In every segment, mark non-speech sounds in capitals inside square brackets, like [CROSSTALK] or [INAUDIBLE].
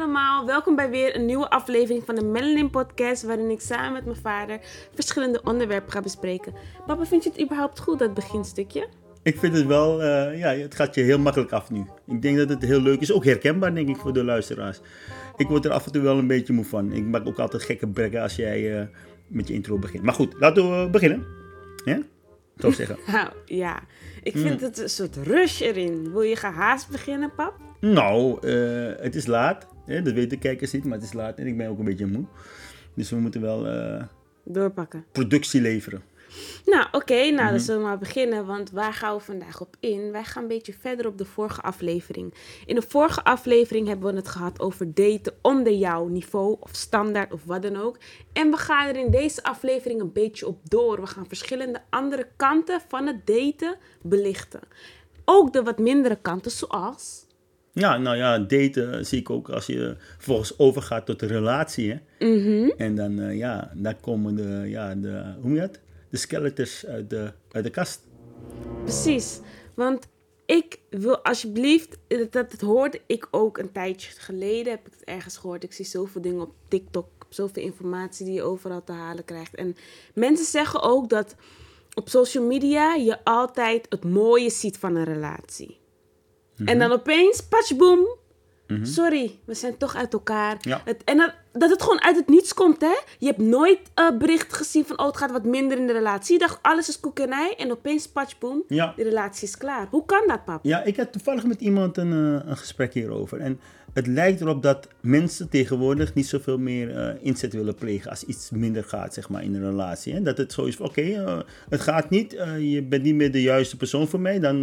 Allemaal, welkom bij weer een nieuwe aflevering van de Melanin Podcast, waarin ik samen met mijn vader verschillende onderwerpen ga bespreken. Papa, vind je het überhaupt goed, dat beginstukje? Ik vind het wel, eh, ja, het gaat je heel makkelijk af nu. Ik denk dat het heel leuk is, ook herkenbaar denk ik voor de luisteraars. Ik word er af en toe wel een beetje moe van. Ik maak ook altijd gekke brekken als jij eh, met je intro begint. Maar goed, laten we beginnen. Ja? Zo zeggen. [LAUGHS] Nou ja, ik vind het een soort rush erin. Wil je gehaast beginnen, pap? Nou, eh, het is laat. Hè? Dat weten de kijkers niet, maar het is laat en ik ben ook een beetje moe. Dus we moeten wel eh, Doorpakken. productie leveren. Nou, oké, nou dan zullen we maar beginnen, want waar gaan we vandaag op in? Wij gaan een beetje verder op de vorige aflevering. In de vorige aflevering hebben we het gehad over daten onder jouw niveau of standaard of wat dan ook. En we gaan er in deze aflevering een beetje op door. We gaan verschillende andere kanten van het daten belichten. Ook de wat mindere kanten, zoals... Ja, nou ja, daten zie ik ook als je vervolgens overgaat tot een relatie. Hè? En dan, eh, ja, dan komen de, ja, de, hoe je dat? De skeletons uit de, uit de kast. Precies, want ik wil alsjeblieft, dat, dat, dat hoorde ik ook een tijdje geleden, heb ik het ergens gehoord. Ik zie zoveel dingen op TikTok, zoveel informatie die je overal te halen krijgt. En mensen zeggen ook dat op social media je altijd het mooie ziet van een relatie. En dan opeens, patchboom, sorry, we zijn toch uit elkaar. Ja. Het, en dat, dat het gewoon uit het niets komt, hè. Je hebt nooit eh, bericht gezien van, oh, het gaat wat minder in de relatie. Je dacht, alles is koekenij en opeens, patchboom, Ja. de relatie is klaar. Hoe kan dat, pap? Ja, ik had toevallig met iemand een, eh, een gesprek hierover. En het lijkt erop dat mensen tegenwoordig niet zoveel meer eh, inzet willen plegen als iets minder gaat, zeg maar, in een relatie. Hè? Dat het zo is van, oké, eh, het gaat niet, eh, je bent niet meer de juiste persoon voor mij, dan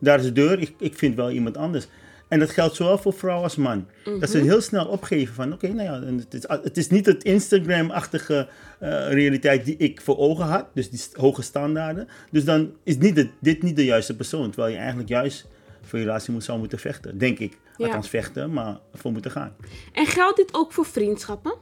daar is de deur, ik, ik vind wel iemand anders. En dat geldt zowel voor vrouw als man. Dat ze heel snel opgeven van, oké, nou ja, het is, het is niet het Instagram-achtige realiteit die ik voor ogen had. Dus die hoge standaarden. Dus dan is niet de- dit niet de juiste persoon. Terwijl je eigenlijk juist voor je relatie moet, zou moeten vechten, denk ik. Althans vechten, maar voor moeten gaan. En geldt dit ook voor vriendschappen?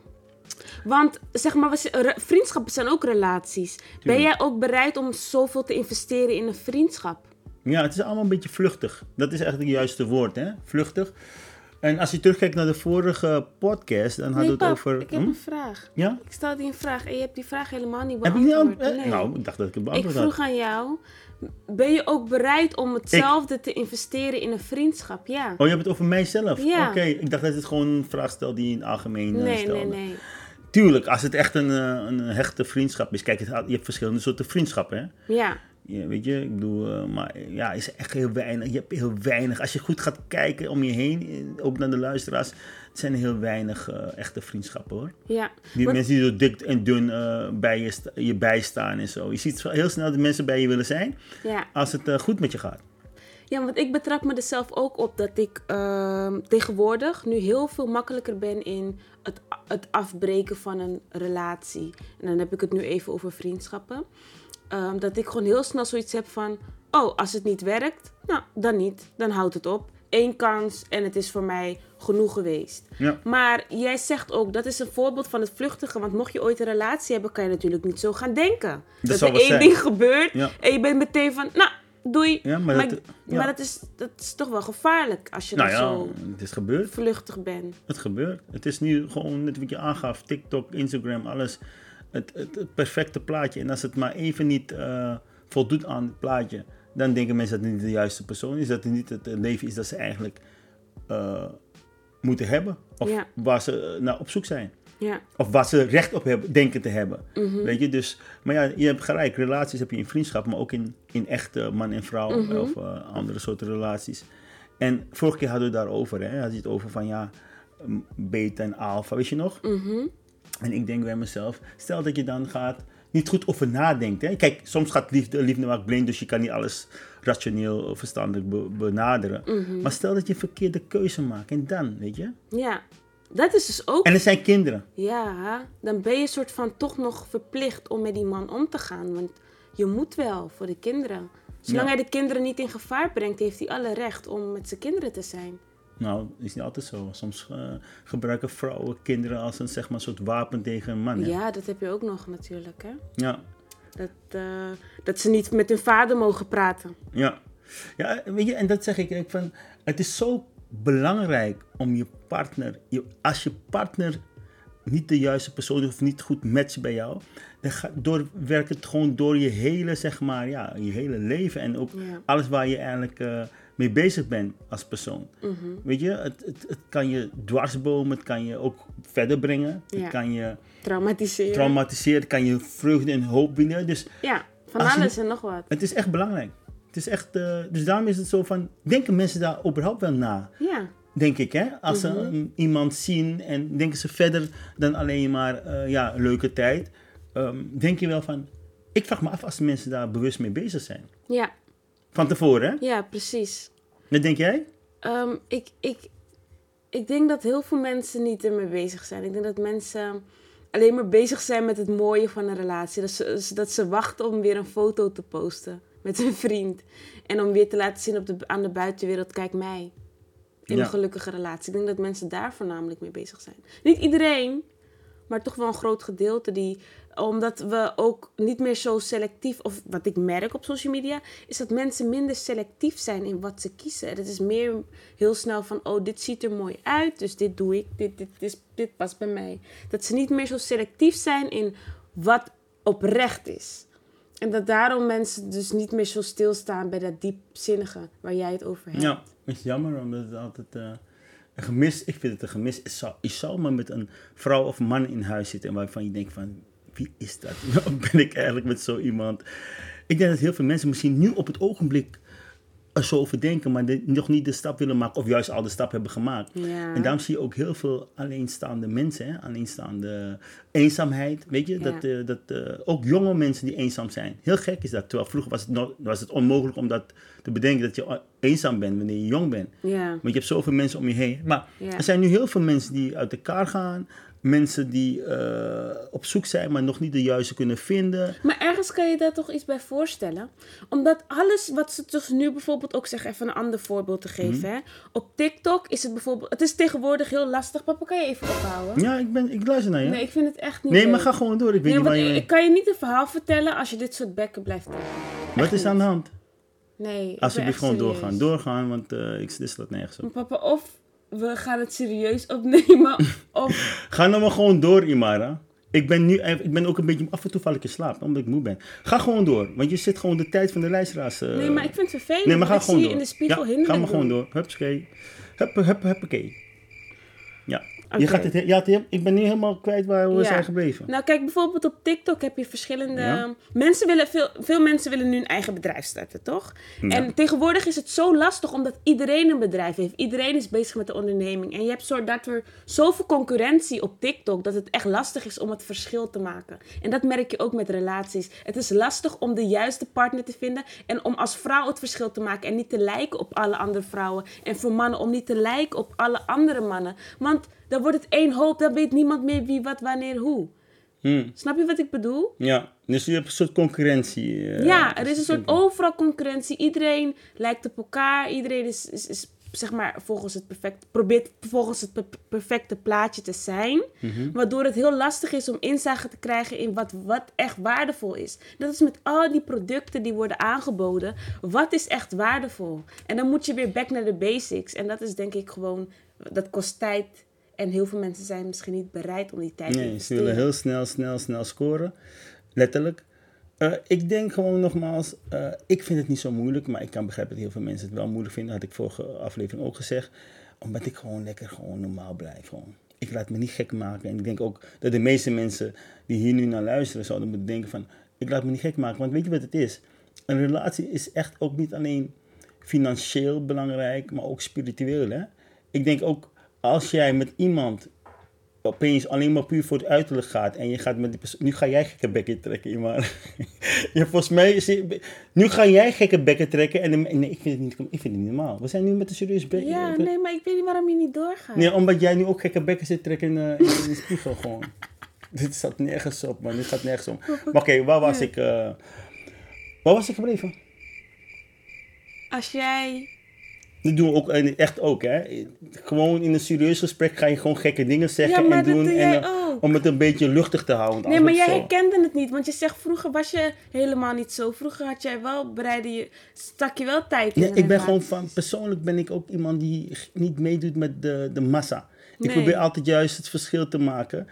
Want zeg maar, vriendschappen zijn ook relaties. Ben jij ook bereid om zoveel te investeren in een vriendschap? Ja, het is allemaal een beetje vluchtig. Dat is eigenlijk het juiste woord, hè? Vluchtig. En als je terugkijkt naar de vorige podcast, dan hadden we het over... ik heb Hm? een vraag. Ja? Ik stel die een vraag en je hebt die vraag helemaal niet Heb ik niet beantwoord. eh, Nee. Nou, ik dacht dat ik het ik beantwoord had. vroeg aan jou, ben je ook bereid om hetzelfde te investeren in een vriendschap? Ja. Oh, je hebt het over mijzelf? Ja. Oké, ik dacht dat het gewoon een vraag stelde die in het algemeen eh, nee, stelde. nee, nee. Tuurlijk, als het echt een, eh, een hechte vriendschap is. Kijk, je hebt verschillende soorten vriendschappen, hè? Ja. Ja, weet je, ik bedoel, eh, maar ja, is echt heel weinig. Je hebt heel weinig. Als je goed gaat kijken om je heen, eh, ook naar de luisteraars, het zijn heel weinig eh, echte vriendschappen hoor. Ja. Die mensen die zo dik en dun bij je, je bijstaan en zo. Je ziet heel snel dat mensen bij je willen zijn ja. als het goed met je gaat. Ja, want ik betrap me er zelf ook op dat ik ehm, tegenwoordig nu heel veel makkelijker ben in het, het afbreken van een relatie. En dan heb ik het nu even over vriendschappen. Ehm, dat ik gewoon heel snel zoiets heb van, oh, als het niet werkt, nou, dan niet. Dan houdt het op. Eén kans en het is voor mij genoeg geweest. Ja. Maar jij zegt ook, dat is een voorbeeld van het vluchtige. Want mocht je ooit een relatie hebben, kan je natuurlijk niet zo gaan denken. Dat, er één zijn. ding gebeurt Ja. en je bent meteen van, nou, doei. Ja, maar maar dat- maar is, dat is toch wel gevaarlijk als je Nou zo het is gebeurd. vluchtig bent. Het gebeurt. Het is nu gewoon net wat je aangaf. TikTok, Instagram, alles. Het, het, het perfecte plaatje. En als het maar even niet eh, voldoet aan het plaatje, dan denken mensen dat het niet de juiste persoon is. Dat het niet het leven is dat ze eigenlijk eh, moeten hebben. Of Ja. waar ze eh, naar op zoek zijn. Ja, Of waar ze recht op hebben, denken te hebben. Weet je, dus... Maar ja, je hebt gelijk. Relaties heb je in vriendschap, maar ook in, in echte man en vrouw. Of eh, andere soorten relaties. En vorige keer hadden we het daarover. Hè? Had je het over van ja, beta en alpha, weet je nog? En ik denk bij mezelf, stel dat je dan gaat... niet goed over nadenkt. Hè? Kijk, soms gaat liefde, liefde maakt blind, dus je kan niet alles rationeel of verstandig be- benaderen. Mhm. Maar stel dat je verkeerde keuze maakt en dan, weet je? Ja, dat is dus ook... En er zijn kinderen. Ja, dan ben je soort van toch nog verplicht om met die man om te gaan. Want je moet wel voor de kinderen. Zolang Ja. hij de kinderen niet in gevaar brengt, heeft hij alle recht om met zijn kinderen te zijn. Nou, is niet altijd zo. Soms eh, gebruiken vrouwen kinderen als een, zeg maar, soort wapen tegen een man. hè? Ja, dat heb je ook nog natuurlijk. Hè? Ja. Dat, eh, dat ze niet met hun vader mogen praten. Ja. ja, weet je, en dat zeg ik, ik van, het is zo belangrijk om je partner, je, als je partner niet de juiste persoon is of niet goed matcht bij jou, dan gaat door, werkt het gewoon door je hele, zeg maar, ja, je hele leven en ook Ja. alles waar je eigenlijk eh, mee bezig bent als persoon. Mhm. Weet je, het, het, het kan je dwarsbomen, het kan je ook verder brengen, Ja. het kan je Traumatiseren. traumatiseren, het kan je vreugde en hoop bieden. Dus ja, van je- alles en nog wat. het is echt belangrijk. Het is echt, eh, dus daarom is het zo van, denken mensen daar überhaupt wel na? Ja, Denk ik, hè? Als ze Mhm. iemand zien en denken ze verder dan alleen maar, eh, ja, leuke tijd. Ehm, denk je wel van, ik vraag me af als mensen daar bewust mee bezig zijn. ja, Van tevoren, ja, precies. Wat denk jij? Ehm, ik, ik, ik denk dat heel veel mensen niet ermee bezig zijn. Ik denk dat mensen alleen maar bezig zijn met het mooie van een relatie. Dat ze, dat ze wachten om weer een foto te posten met hun vriend. En om weer te laten zien op de, aan de buitenwereld, kijk mij. In Ja. een gelukkige relatie. Ik denk dat mensen daar voornamelijk mee bezig zijn. Niet iedereen, maar toch wel een groot gedeelte die omdat we ook niet meer zo selectief, of wat ik merk op social media, is dat mensen minder selectief zijn in wat ze kiezen. Het is meer heel snel van, oh, dit ziet er mooi uit, dus dit doe ik, dit, dit, is, dit past bij mij. Dat ze niet meer zo selectief zijn in wat oprecht is. En dat daarom mensen dus niet meer zo stilstaan bij dat diepzinnige waar jij het over hebt. Ja, is jammer omdat het altijd eh, een gemis, ik vind het een gemis. Je zou, je zou maar met een vrouw of man in huis zitten en waarvan je denkt van, wie is dat? [LAUGHS] ben ik eigenlijk met zo iemand? Ik denk dat heel veel mensen misschien nu op het ogenblik er zo over denken, maar de- nog niet de stap willen maken of juist al de stap hebben gemaakt. Ja. En daarom zie je ook heel veel alleenstaande mensen, hè? alleenstaande eenzaamheid. Weet je, Ja. dat, eh, dat eh, ook jonge mensen die eenzaam zijn. Heel gek is dat. Terwijl vroeger was het, nog, was het onmogelijk om dat te bedenken dat je eenzaam bent wanneer je jong bent. Ja. Want je hebt zoveel mensen om je heen. Maar er zijn nu heel veel mensen die uit elkaar gaan. Mensen die eh, op zoek zijn, maar nog niet de juiste kunnen vinden. Maar ergens kan je daar toch iets bij voorstellen. Omdat alles wat ze dus nu bijvoorbeeld ook zeggen, even een ander voorbeeld te geven. Mhm. Hè? Op TikTok is het bijvoorbeeld, het is tegenwoordig heel lastig. Papa, kan je even ophouden? Ja, ik, ben, ik luister naar je. Nee, ik vind het echt niet Nee, leuk. maar ga gewoon door. Ik weet Nee, niet waar je... ik, kan je niet een verhaal vertellen als je dit soort bekken blijft doen. Wat is aan de hand? Nee, Alsjeblieft echt gewoon serieus. doorgaan. Doorgaan, want eh ik slis dat nergens op. Papa, of we gaan het serieus opnemen, [LAUGHS] of... Ga nou maar gewoon door, Imara. Ik ben nu ik ben ook een beetje af en toe val ik in slaap, omdat ik moe ben. Ga gewoon door, want je zit gewoon de tijd van de luisteraars. eh, Nee, maar ik vind het vervelend. Nee, maar ga ik gewoon zie door. in de spiegel ja, Ga maar gewoon door. Hupskee. Hup, hup, huppakee. Ja. Je gaat het, ja, het- ik ben nu helemaal kwijt waar we Ja. zijn gebleven. Nou, kijk, bijvoorbeeld op TikTok heb je verschillende... Ja. Mensen willen, veel, veel mensen willen nu een eigen bedrijf starten, toch? Ja. En tegenwoordig is het zo lastig omdat iedereen een bedrijf heeft. Iedereen is bezig met de onderneming. En je hebt soort dat er zoveel concurrentie op TikTok... dat het echt lastig is om het verschil te maken. En dat merk je ook met relaties. Het is lastig om de juiste partner te vinden... en om als vrouw het verschil te maken... en niet te lijken op alle andere vrouwen. En voor mannen om niet te lijken op alle andere mannen. Want dan wordt het één hoop, dan weet niemand meer wie, wat, wanneer, hoe. Hm. Snap je wat ik bedoel? Ja, dus je hebt een soort concurrentie. eh, ja, er is een soort overal concurrentie. Iedereen lijkt op elkaar. Iedereen is, is, is zeg maar volgens het perfect, probeert volgens het per- perfecte plaatje te zijn. Mhm. Waardoor het heel lastig is om inzage te krijgen in wat, wat echt waardevol is. Dat is met al die producten die worden aangeboden. Wat is echt waardevol? En dan moet je weer back naar de basics. En dat is denk ik gewoon, dat kost tijd. En heel veel mensen zijn misschien niet bereid om die tijd te Nee, ze willen heel snel, snel, snel scoren. Letterlijk. Eh, ik denk gewoon nogmaals, eh, ik vind het niet zo moeilijk, maar ik kan begrijpen dat heel veel mensen het wel moeilijk vinden. had ik vorige aflevering ook gezegd. Omdat ik gewoon lekker gewoon normaal blijf. Gewoon. Ik laat me niet gek maken. En ik denk ook dat de meeste mensen die hier nu naar luisteren zouden moeten denken van... Ik laat me niet gek maken, want weet je wat het is? Een relatie is echt ook niet alleen financieel belangrijk, maar ook spiritueel. Hè? Ik denk ook als jij met iemand opeens alleen maar puur voor het uiterlijk gaat en je gaat met die persoon, nu ga jij gekke bekken trekken, maar [LAUGHS] ja, volgens mij is nu ga jij gekke bekken trekken en nee, ik vind het niet, ik vind het niet normaal. We zijn nu met een serieus bekken. Ja, nee, maar ik weet niet waarom je niet doorgaat. Nee, omdat jij nu ook gekke bekken zit trekken in, eh, in, in de spiegel gewoon. [LAUGHS] Dit staat nergens op, man. Dit staat nergens op. Maar oké, waar was ik? eh waar was ik gebleven? Als jij... Dat doen we ook echt ook, hè. Gewoon in een serieus gesprek ga je gewoon gekke dingen zeggen Ja, en doen. doe en, eh, ook. om het een beetje luchtig te houden. Nee, maar jij zo- herkende het niet. Want je zegt, vroeger was je helemaal niet zo. Vroeger had jij wel, bereidde je, stak je wel tijd in. Een ik ben gewoon van, persoonlijk ben ik ook iemand die niet meedoet met de, de massa. Ik Nee. probeer altijd juist het verschil te maken.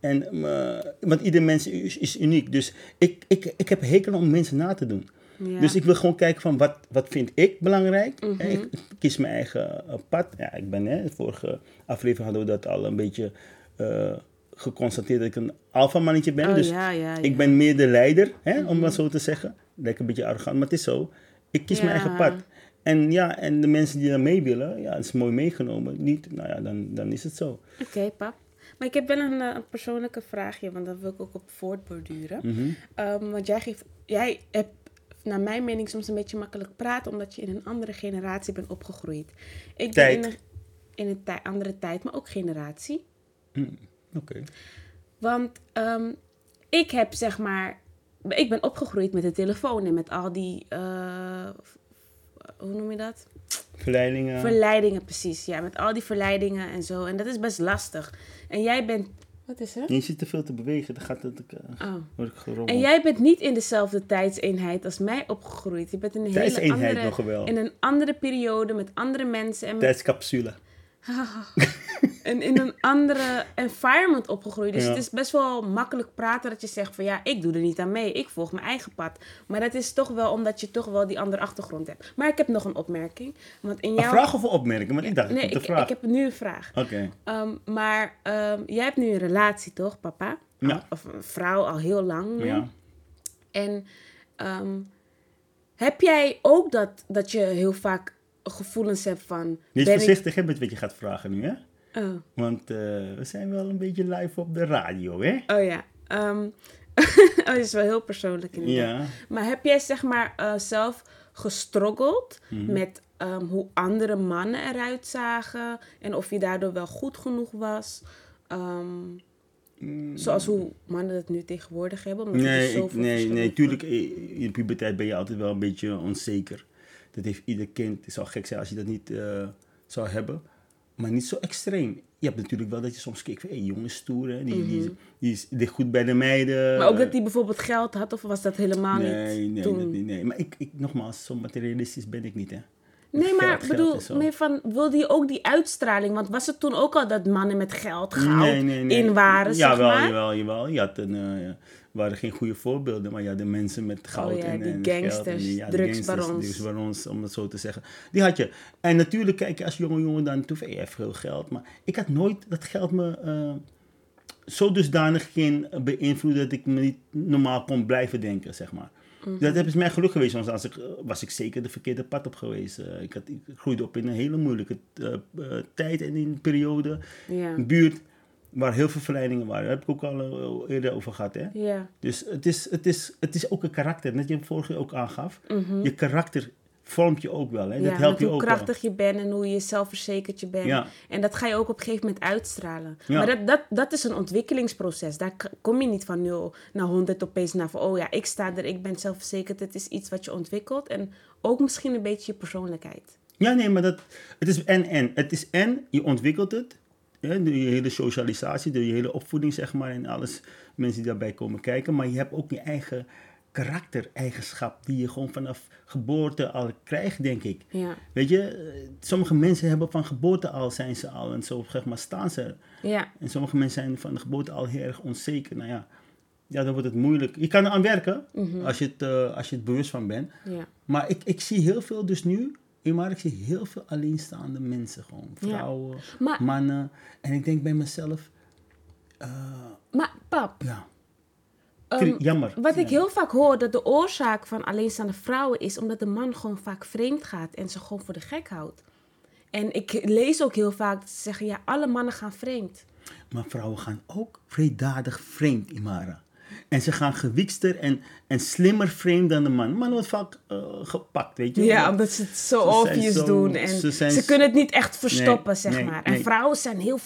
En, eh, want ieder mens is, is uniek. Dus ik, ik, ik heb hekel om mensen na te doen. Ja. Dus ik wil gewoon kijken van wat, wat vind ik belangrijk. Mhm. Ik, kies mijn eigen eh, pad. Ja, ik ben, hè, de vorige aflevering hadden we dat al een beetje eh, geconstateerd dat ik een alpha mannetje ben. Oh, dus ja, ja, ja. ik ben meer de leider, hè, om maar zo te zeggen. Lijkt een beetje arrogant, maar het is zo. Ik kies mijn eigen pad. En ja, en de mensen die daar mee willen, ja, dat is mooi meegenomen. Niet, nou ja, dan, dan is het zo. Oké, pap. Maar ik heb wel een, eh, een persoonlijke vraagje, want daar wil ik ook op voortborduren. Mhm. Ehm, want jij, geeft, jij hebt, naar mijn mening, soms een beetje makkelijk praten, omdat je in een andere generatie bent opgegroeid. Ik Tijd. ben in een, in een tij- andere tijd, maar ook generatie. Oké. Want ehm, ik heb zeg maar. Ik ben opgegroeid met de telefoon en met al die. eh, hoe noem je dat? Verleidingen. Verleidingen, precies. Ja, met al die verleidingen en zo. En dat is best lastig. En jij bent. Wat is er? je zit te veel te bewegen, dan gaat het, uh, Oh. word ik gerommeld. En jij bent niet in dezelfde tijdseenheid als mij opgegroeid. Je bent in een hele Tijdseenheid andere, nog wel. in een andere periode met andere mensen en met Tijdscapsule. [LAUGHS] en in een andere environment opgegroeid. Dus Ja. het is best wel makkelijk praten dat je zegt van ja, ik doe er niet aan mee. Ik volg mijn eigen pad. Maar dat is toch wel omdat je toch wel die andere achtergrond hebt. Maar ik heb nog een opmerking. Want in Een jouw... vraag of een opmerking? Want ik dacht, Nee, ik vraag. ik heb nu een vraag. Oké. Ehm, maar ehm, jij hebt nu een relatie, toch, papa? Ja. Al- Of een vrouw al heel lang. Ja. En ehm, heb jij ook dat, dat je heel vaak gevoelens hebt van... Wees ik- voorzichtig hè, met wat je gaat vragen nu, hè? Oh. Want eh, we zijn wel een beetje live op de radio, hè? Oh ja. [LAUGHS] Oh, dat is wel heel persoonlijk inderdaad. Ja. Maar heb jij zeg maar eh, zelf gestroggeld Mhm. met ehm, hoe andere mannen eruit zagen en of je daardoor wel goed genoeg was? Ehm, Zoals hoe mannen het nu tegenwoordig hebben. Omdat Mm. Nee, ik, nee, nee, tuurlijk. eh, In de puberteit ben je altijd wel een beetje onzeker. Dat heeft ieder kind. Het zou gek zijn als je dat niet eh, zou hebben. Maar niet zo extreem. Je hebt natuurlijk wel dat je soms kijkt van, hé, hey, jongen is stoer, hè? Die, die, die, is goed bij de meiden. Maar ook dat hij bijvoorbeeld geld had of was dat helemaal Nee, niet nee, toen? dat niet, nee. Maar ik, ik, nogmaals, zo materialistisch ben ik niet, hè. Nee, maar bedoel, meer van, wilde je ook die uitstraling? Want was het toen ook al dat mannen met geld, goud Nee, nee, nee. in waren, zeg jawel, maar? Jawel, jawel. Je had een, ja, waren geen goede voorbeelden, maar had de mensen met goud Oh ja, en, die en gangsters, geld. En ja, drugsbarons. om het zo te zeggen. Die had je. En natuurlijk kijk je als jonge jongen dan toe, van, je hebt veel geld. Maar ik had nooit dat geld me eh, zo dusdanig ging beïnvloeden dat ik me niet normaal kon blijven denken, zeg maar. Mhm. Dat is mij geluk geweest, want als ik, was ik zeker de verkeerde pad op geweest. Eh, ik, had, ik groeide op in een hele moeilijke eh, eh, tijd en in een periode een buurt waar heel veel verleidingen waren. Daar heb ik ook al eerder over gehad. Hè? Dus het is, het, is, het is ook een karakter, net je vorige ook aangaf. Mhm. Je karakter vormt je ook wel. Hè? ja, dat helpt je hoe ook wel. krachtig je bent en hoe je zelfverzekerd je bent. Ja. En dat ga je ook op een gegeven moment uitstralen. Ja. Maar dat, dat, dat is een ontwikkelingsproces. Daar kom je niet van 0 naar 100 opeens naar van... oh ja, ik sta er, ik ben zelfverzekerd. Het is iets wat je ontwikkelt. En ook misschien een beetje je persoonlijkheid. Ja, nee, maar dat, het is en en. Het is en, je ontwikkelt het. Hè, door je hele socialisatie, door je hele opvoeding, zeg maar. En alles, mensen die daarbij komen kijken. Maar je hebt ook je eigen karaktereigenschap. Die je gewoon vanaf geboorte al krijgt, denk ik. Ja. Weet je, sommige mensen hebben van geboorte al, zijn ze al. En zo, zeg maar, staan ze. Ja. En sommige mensen zijn van de geboorte al heel erg onzeker. Nou ja, ja dan wordt het moeilijk. Je kan er aan werken, als, je het, eh, als je het bewust van bent. Ja. Maar ik, ik zie heel veel, dus nu, maar ik zie heel veel alleenstaande mensen gewoon. Ja. Vrouwen, Maar- mannen. En ik denk bij mezelf, eh, Maar pap, ja, ehm, jammer. wat ik heel vaak hoor... dat de oorzaak van alleenstaande vrouwen is... omdat de man gewoon vaak vreemd gaat... en ze gewoon voor de gek houdt. En ik lees ook heel vaak dat ze zeggen... ja, alle mannen gaan vreemd. Maar vrouwen gaan ook vreeddadig vreemd, Imara. En ze gaan gewiekster en, en slimmer vreemd dan de man. Man wordt vaak eh, gepakt, weet je. Ja, Dat- omdat ze het zo obvious zo- doen. En ze kunnen het niet echt verstoppen, Nee, zeg nee, maar. En nee. vrouwen zijn heel,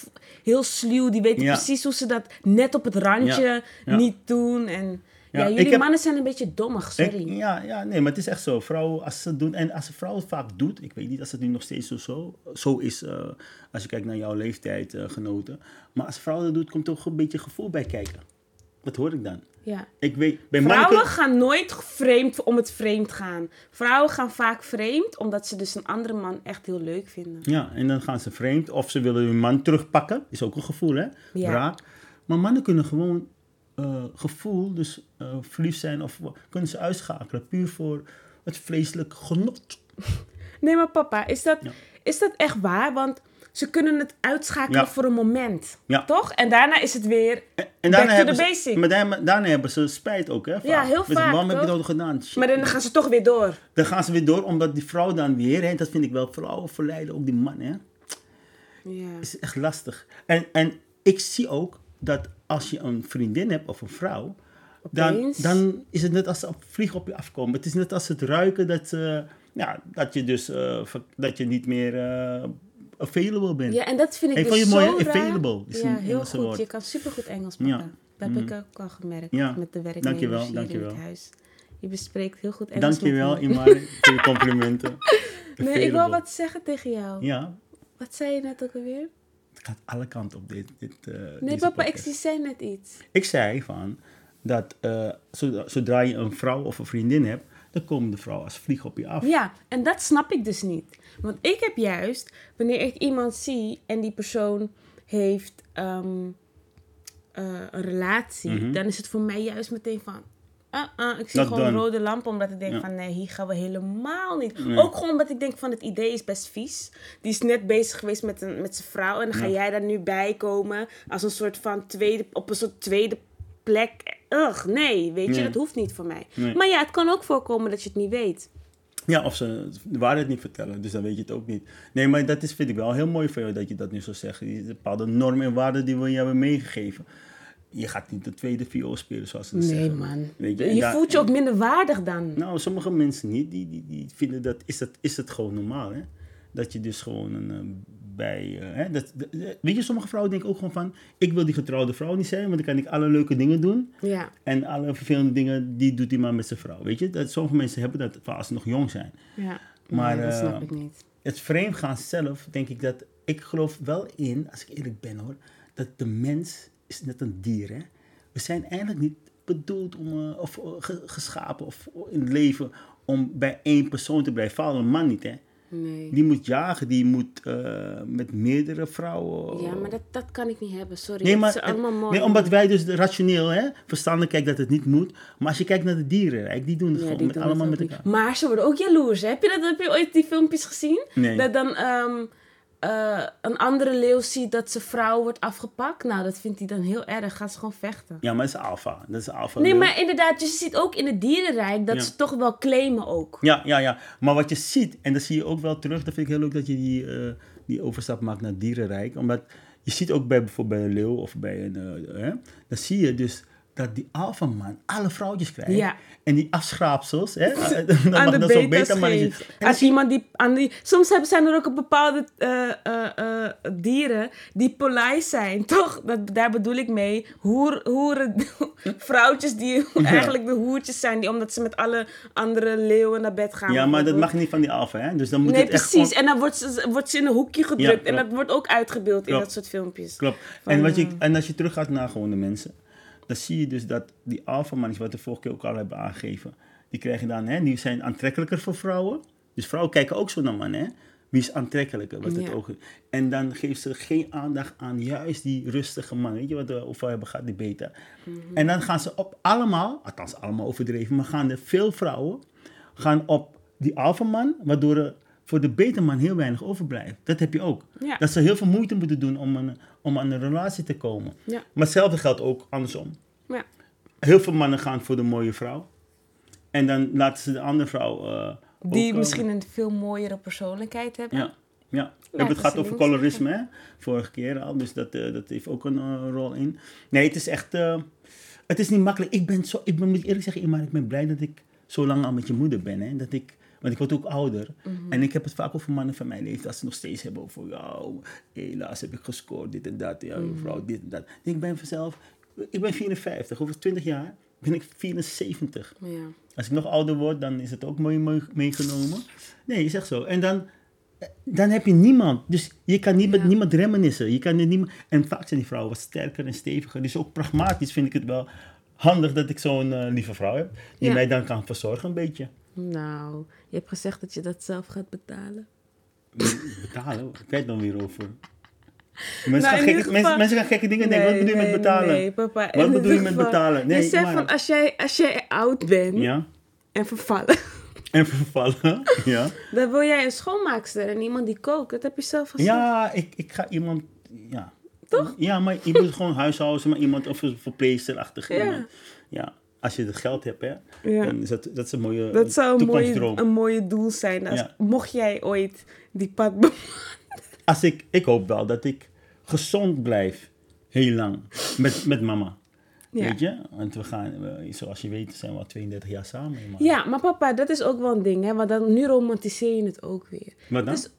heel sluw. Die weten Ja. precies hoe ze dat net op het randje Ja, ja. niet doen. En ja, jullie heb- mannen zijn een beetje dommig, Ik- sorry. ja, ja, nee, maar het is echt zo. Vrouwen, als ze het doen, en als een vrouw het vaak doet, ik weet niet als het nu nog steeds zo, zo, zo is, eh, als je kijkt naar jouw leeftijd, eh, genoten. Maar als een vrouw dat doet, komt toch een beetje gevoel bij kijken. Wat hoor ik dan? Ja. Ik weet, bij Vrouwen gaan nooit vreemd om het vreemd gaan. Vrouwen gaan vaak vreemd omdat ze dus een andere man echt heel leuk vinden. Ja, en dan gaan ze vreemd. Of ze willen hun man terugpakken. Is ook een gevoel, hè? Ja. Wraak. Maar mannen kunnen gewoon eh, gevoel, dus eh, verliefd zijn, of kunnen ze uitschakelen. Puur voor het vleeselijk genot. [LAUGHS] Nee, maar papa, is dat, Ja. is dat echt waar? Want ze kunnen het uitschakelen Ja. voor een moment. Ja. Toch? En daarna is het weer En, en back to the ze, basic. Maar daarna, daarna hebben ze spijt ook, hè? vaak. heel Weet je, vaak, Waarom heb je dat gedaan? Shit. Maar dan gaan ze toch weer door. Dan gaan ze weer door, omdat die vrouw dan weer, hè, dat vind ik wel, vrouwen verleiden ook die man, hè. Ja. is echt lastig. En, en ik zie ook dat als je een vriendin hebt of een vrouw, dan, dan is het net als ze op vliegen op je afkomen. Het is net als het ruiken dat, ja, dat je dus eh, dat je niet meer eh, available bent. ja, en dat vind ik Ik dus vond je zo mooi, available is ja, een heel Engelse goed. woord. Je kan supergoed Engels, Ja. papa. Dat heb ik ook al gemerkt Ja. met de werknemers Dankjewel, hier in het huis. Je bespreekt heel goed Engels Dankjewel. Imar, [LAUGHS] voor je complimenten. Nee, ik wil wat zeggen tegen jou. Ja, Wat zei je net ook alweer? het gaat alle kanten op dit. dit eh, Nee, papa, ik podcast. zei net iets. Ik zei van dat eh, zodra je een vrouw of een vriendin hebt, dan komen de vrouw als vlieg op je af. Ja, en dat snap ik dus niet. Want ik heb juist, wanneer ik iemand zie en die persoon heeft ehm, eh, een relatie, Mhm. dan is het voor mij juist meteen van. ah, ah, ik zie Not gewoon done. rode lampen, omdat ik denk Ja. van nee, hier gaan we helemaal niet. Nee. Ook gewoon omdat ik denk van het idee is best vies. Die is net bezig geweest met, een, met zijn vrouw en dan ga Ja. jij daar nu bij komen als een soort van tweede, op een soort tweede plek. Ugh, nee, weet je, Nee. dat hoeft niet voor mij. Nee. Maar ja, het kan ook voorkomen dat je het niet weet. Ja, of ze de waarheid niet vertellen, dus dan weet je het ook niet. Nee, maar dat is, vind ik wel heel mooi van jou dat je dat nu zo zegt. Die bepaalde normen en waarden die we je hebben meegegeven. Je gaat niet de tweede viool spelen, zoals ze dat Nee, zeggen. man. Weet je, Je, en daar- voelt je ook minder waardig dan. Nou, sommige mensen niet, die, die, die vinden dat, is dat, is het gewoon normaal, hè? Dat je dus gewoon een, eh, bij, eh, hè? Dat, dat- weet je, sommige vrouwen denken ook gewoon van, ik wil die getrouwde vrouw niet zijn, want dan kan ik alle leuke dingen doen. Ja. En alle vervelende dingen, die doet die man met zijn vrouw. Weet je, dat, sommige mensen hebben dat als ze nog jong zijn. ja. Maar, Nee, dat eh, snap ik niet. Het vreemdgaan zelf, denk ik dat... Ik geloof wel in, als ik eerlijk ben hoor... dat de mens is net een dier, hè. We zijn eigenlijk niet bedoeld om... eh, of eh, ge- geschapen of in het leven... om bij één persoon te blijven. Vooral een man niet, hè. Nee. Die moet jagen, die moet eh, met meerdere vrouwen... Ja, maar dat, dat kan ik niet hebben. Sorry. Nee, maar, het is allemaal mooi. nee, omdat wij dus rationeel, hè, verstandig kijken dat het niet moet. Maar als je kijkt naar de dieren, die doen het Ja, gewoon met, doen allemaal het met niet. elkaar. Maar ze worden ook jaloers. hè? Heb je, dat, heb je ooit die filmpjes gezien? Nee. Dat dan ehm, eh, een andere leeuw ziet dat zijn vrouw wordt afgepakt. Nou, dat vindt hij dan heel erg. Gaat ze gewoon vechten. Ja, maar dat is alfa. Dat is alfa. Nee, maar inderdaad, je ziet ook in het dierenrijk dat Ja. ze toch wel claimen ook. Ja, ja, ja. Maar wat je ziet, en dat zie je ook wel terug, dat vind ik heel leuk dat je die, eh, die overstap maakt naar het dierenrijk. Omdat je ziet ook bij bijvoorbeeld bij een leeuw of bij een, eh, hè, dan zie je dus dat die alfaman alle vrouwtjes krijgt. Ja. En die afschraapsels, hè, [LAUGHS] dan aan de dat dan Als iemand die, aan die... Soms zijn er ook bepaalde eh, eh, eh, dieren die polij zijn, [LAUGHS] toch? Dat, daar bedoel ik mee. Hoer, hoeren, [LAUGHS] vrouwtjes die eigenlijk de hoertjes zijn, die, omdat ze met alle andere leeuwen naar bed gaan. Ja, maar dat mag niet van die alfa, hè. Dus dan moet Nee, het echt precies. gewoon- En dan wordt ze, wordt ze in een hoekje gedrukt. en dat wordt ook uitgebeeld in dat soort filmpjes. Klopt. Van, En, wat je, en als je teruggaat naar gewoon de mensen, dan zie je dus dat die alfamannetjes, wat we vorige keer ook al hebben aangegeven, die krijgen dan, hè, die zijn aantrekkelijker voor vrouwen. Dus vrouwen kijken ook zo naar mannen, hè. Wie is aantrekkelijker? Wat het Ja. ook, en dan geeft ze geen aandacht aan juist die rustige man. Weet je wat we over hebben gehad, die beta. Mhm. En dan gaan ze op allemaal, althans allemaal overdreven, maar gaan er veel vrouwen gaan op die alfaman, waardoor er voor de beta-man heel weinig overblijft. Dat heb je ook. Ja. Dat ze heel veel moeite moeten doen om, een, om aan een relatie te komen. Ja. Maar hetzelfde geldt ook andersom. Ja. Heel veel mannen gaan voor de mooie vrouw. En dan laten ze de andere vrouw. eh, Die ook, eh, misschien een veel mooiere persoonlijkheid hebben. Ja. Ja, we Ja, hebben het gehad dat over colorisme, hè? Vorige keer al, dus dat, eh, dat heeft ook een rol in. Nee, het is echt... eh, het is niet makkelijk. Ik ben zo... Ik ben, moet ik eerlijk zeggen, maar ik ben blij dat ik zo lang al met je moeder ben, hè? Dat ik... Want ik word ook ouder. Mhm. En ik heb het vaak over mannen van mijn leeftijd. Dat ze nog steeds hebben over... Ja, helaas heb ik gescoord, dit en dat. Ja, Mhm. mevrouw, dit en dat. Ik ben vanzelf... Ik ben 54. Over 20 jaar ben ik 74. Ja. Als ik nog ouder word, dan is het ook mooi, meegenomen. Nee, je zegt zo. En dan, dan heb je niemand. Dus je kan niet met niemand reminiscen. Je kan niemand, en vaak zijn die vrouwen wat sterker en steviger. Dus ook pragmatisch vind ik het wel handig dat ik zo'n eh, lieve vrouw heb. Die Ja. mij dan kan verzorgen een beetje. Nou, je hebt gezegd dat je dat zelf gaat betalen. Betalen? Wat heb dan weer over? [LAUGHS] Mensen, Nou, gaan gekke, geval- mensen, mensen gaan gekke dingen denken. Wat bedoel je met betalen? Nee, papa. Wat bedoel je met betalen? Nee, je zegt maar- van als jij, als jij oud bent Ja? en vervallen, [LAUGHS] En vervallen? ja? dan wil jij een schoonmaakster en iemand die kookt. Dat heb je zelf gezegd. Ja, ik, ik ga iemand. Ja. Toch? Ja, maar je moet gewoon huishouden, maar iemand of een verpleegsterachtige Ja. iemand. Ja, als je het geld hebt, hè, Ja. dan is dat, dat is een mooie Dat zou een mooie, een mooie doel zijn. Als, Ja. Mocht jij ooit die pad... [LAUGHS] Als ik, ik hoop wel dat ik gezond blijf, heel lang, met, met mama. Ja. Weet je? Want we gaan, zoals je weet, zijn we al 32 jaar samen. Maar. Ja, maar papa, dat is ook wel een ding, hè. Want dan, nu romantiseer je het ook weer. Wat dan? Dus,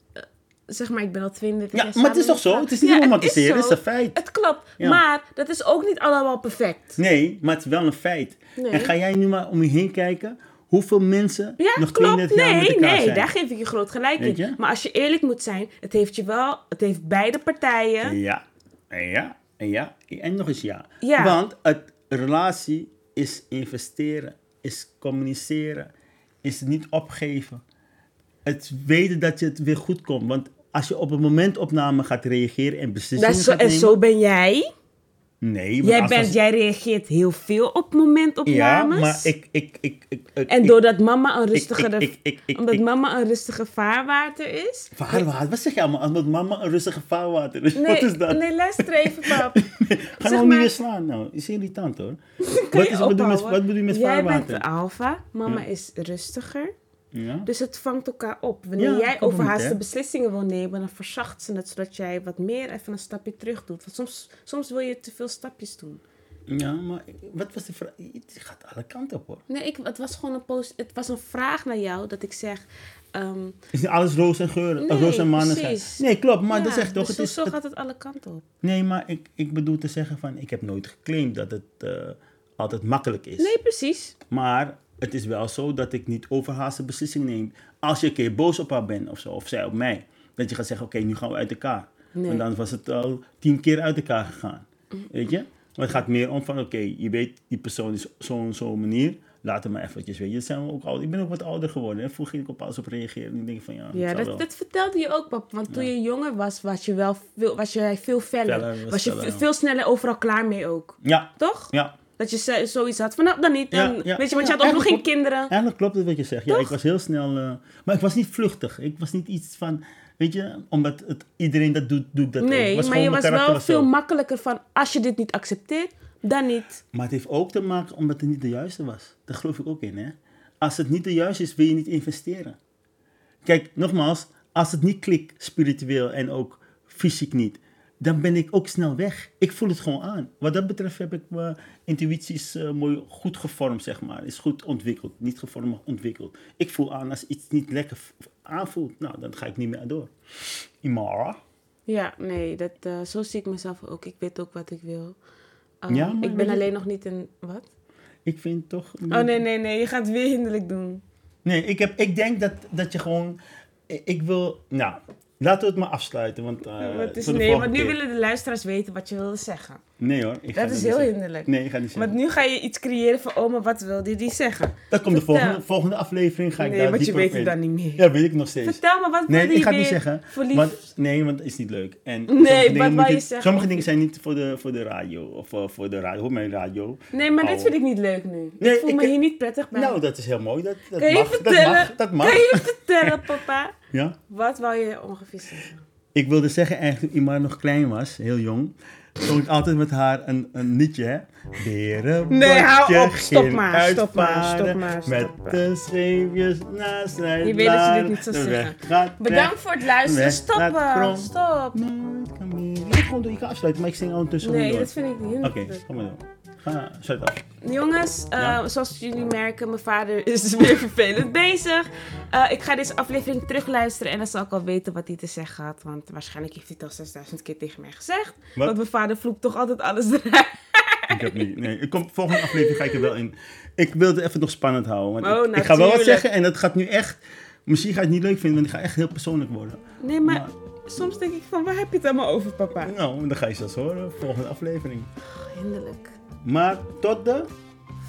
zeg maar, ik ben al 32 Ja, maar het is toch zo? Het is niet Ja, romantiseren, het is een feit. Het klopt, Ja. maar dat is ook niet allemaal perfect. Nee, maar het is wel een feit. Nee. En ga jij nu maar om je heen kijken hoeveel mensen Ja, nog klopt. 32 jaar met Nee, elkaar nee, zijn? daar geef ik je groot gelijk Weet je? in. Maar als je eerlijk moet zijn, het heeft je wel, het heeft beide partijen. Ja, en ja, en ja, en nog eens ja. Ja. Want het relatie is investeren, is communiceren, is niet opgeven. Het weten dat je het weer goed komt. Want als je op een momentopname gaat reageren en beslissingen is zo, gaat en zo ben jij. Nee, want Jij, bent, jij reageert heel veel op Ja, momentopnames. maar ik... ik, ik, ik, ik En doordat mama een rustige, ik- ik- ik- ik- omdat mama een rustige vaarwater is. Vaarwater, wat zeg je allemaal? Als mama een rustige vaarwater is, Nee, wat is dat? nee, luister even, [LAUGHS] pap. Ga nou niet maar- weer slaan, nou. Is irritant, hoor. [LAUGHS] Wat, je is, wat, bedoel je met, wat bedoel je met Jij vaarwater? bent de alfa, mama Ja. is rustiger. Ja? Dus het vangt elkaar op. Wanneer Ja, jij niet, overhaaste beslissingen wil nemen, dan verzacht ze het zodat jij wat meer even een stapje terug doet. Want soms, soms wil je te veel stapjes doen. Ja, maar wat was de vraag? Het gaat alle kanten op hoor. Nee, ik, het was gewoon een post, het was een vraag naar jou dat ik zeg. ehm, Is niet alles roos en geur, Nee, roos en mannen zijn. Nee, klopt, maar ja, dat zegt toch, dus het is... zo het- gaat het alle kanten op. nee, maar ik, ik bedoel te zeggen van, ik heb nooit geclaimd dat het eh, altijd makkelijk is. Nee, precies. Maar het is wel zo dat ik niet overhaaste beslissingen neem. Als je een keer boos op haar bent of zo, of zij op mij, dat je gaat zeggen, oké, nu gaan we uit elkaar. Nee. En dan was het al tien keer uit elkaar gegaan. Weet je? Maar het gaat meer om van, oké, je weet, die persoon is zo'n zo'n manier. Laat hem maar eventjes. Dat zijn we ook ouder. Ik ben ook wat ouder geworden. Vroeger ging ik op alles op reageren. En ik denk van, ja, Ja, dat, dat vertelde je ook, pap. Want toen je jonger was, was je wel veel, was je veel feller. Feller, was was je feller, veel sneller overal klaar mee ook. Ja, Toch? ja. Dat je zo- zoiets had van, nou, dan niet. Ja, En, ja. Weet je, want je had ook nog geen eigenlijk kinderen. Eigenlijk klopt het wat je zegt. Ja, ik was heel snel... eh, maar ik was niet vluchtig. Ik was niet iets van... Weet je, omdat het, iedereen dat doet, doe ik dat ook. Nee, Was maar je was wel was veel zo. makkelijker van, als je dit niet accepteert, dan niet. Maar het heeft ook te maken omdat het niet de juiste was. Daar geloof ik ook in, hè. Als het niet de juiste is, wil je niet investeren. Kijk, nogmaals, als het niet klikt, spiritueel en ook fysiek niet, dan ben ik ook snel weg. Ik voel het gewoon aan. Wat dat betreft heb ik mijn intuïties eh, mooi goed gevormd, zeg maar. Is goed ontwikkeld. Niet gevormd, maar ontwikkeld. Ik voel aan als iets niet lekker aanvoelt, nou, dan ga ik niet meer door. Imara. Ja, nee, dat, eh, zo zie ik mezelf ook. Ik weet ook wat ik wil. Um, Ja, maar ik ben je- alleen nog niet een... Wat? Ik vind toch... Oh, nee, nee, nee. Je gaat weer hinderlijk doen. Nee, ik, heb, ik denk dat, dat je gewoon. Ik wil. Nou, laten we het maar afsluiten. Want, de nee, want nu willen de luisteraars weten wat je wilde zeggen. Nee hoor. Ik ga Dat is niet heel hinderlijk. Nee, ik ga niet zeggen. Want nu ga je iets creëren van, oh, maar wat wilde die zeggen? dat komt de volgende, volgende aflevering. Ga ik Nee, daar want je weet het dan niet meer. Ja, weet ik nog steeds. Vertel me, wat Nee, wilde ik je ga het niet weer zeggen. Want, nee, want het is niet leuk. En Nee, sommige wat moet je zeggen? Sommige dingen zijn niet voor de, voor de radio. Of voor de radio. Hoor mijn radio. Nee, maar dit vind ik niet leuk nu. Nee, ik voel ik- me hier niet prettig bij. Nou, dat is heel mooi. Dat, dat mag. Dat mag. Dat mag. Kan je vertellen, papa? Ja? Wat wou je ongeveer zeggen? Ik wilde zeggen, eigenlijk toen Imar nog klein was, heel jong, zong ik altijd met haar een, een liedje, hè. Berenbotje Nee, hou op. Stop maar, stop maar, uitvaren stop maar, stop Met de scheepjes naast zijn Je weet dat je dit niet zou zeggen. Bedankt voor het luisteren. Weg Stop. Nooit kan gewoon doen, je kan afsluiten, maar ik zing ondertussen Nee, dat vind ik niet. door. Oké, kom maar door. Ga, sluit af. Jongens, eh, Ja. zoals jullie merken, mijn vader is [LAUGHS] weer vervelend bezig. Eh, ik ga deze aflevering terugluisteren en dan zal ik al weten wat hij te zeggen had. Want waarschijnlijk heeft hij het al 6000 keer tegen mij gezegd. Wat? Want mijn vader vloekt toch altijd alles eruit. Ik heb niet. Nee, ik kom, volgende aflevering ga ik er wel in. Ik wilde even nog spannend houden. Want Oh, ik, ik ga wel wat zeggen en dat gaat nu echt. Misschien ga je het niet leuk vinden, want ik ga echt heel persoonlijk worden. Nee, maar Maar- soms denk ik van, waar heb je het allemaal over, papa? Nou, dan ga je zelfs horen. Volgende aflevering. Hinderlijk. Maar tot de.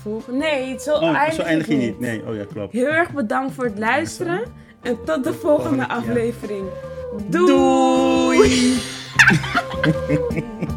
Volgende. Nee, zo Oh, eindig zo ik eindig je niet. niet. Nee, oh ja, klopt. Heel erg bedankt voor het luisteren. En tot de volgende aflevering. Doei! Doei. [LAUGHS]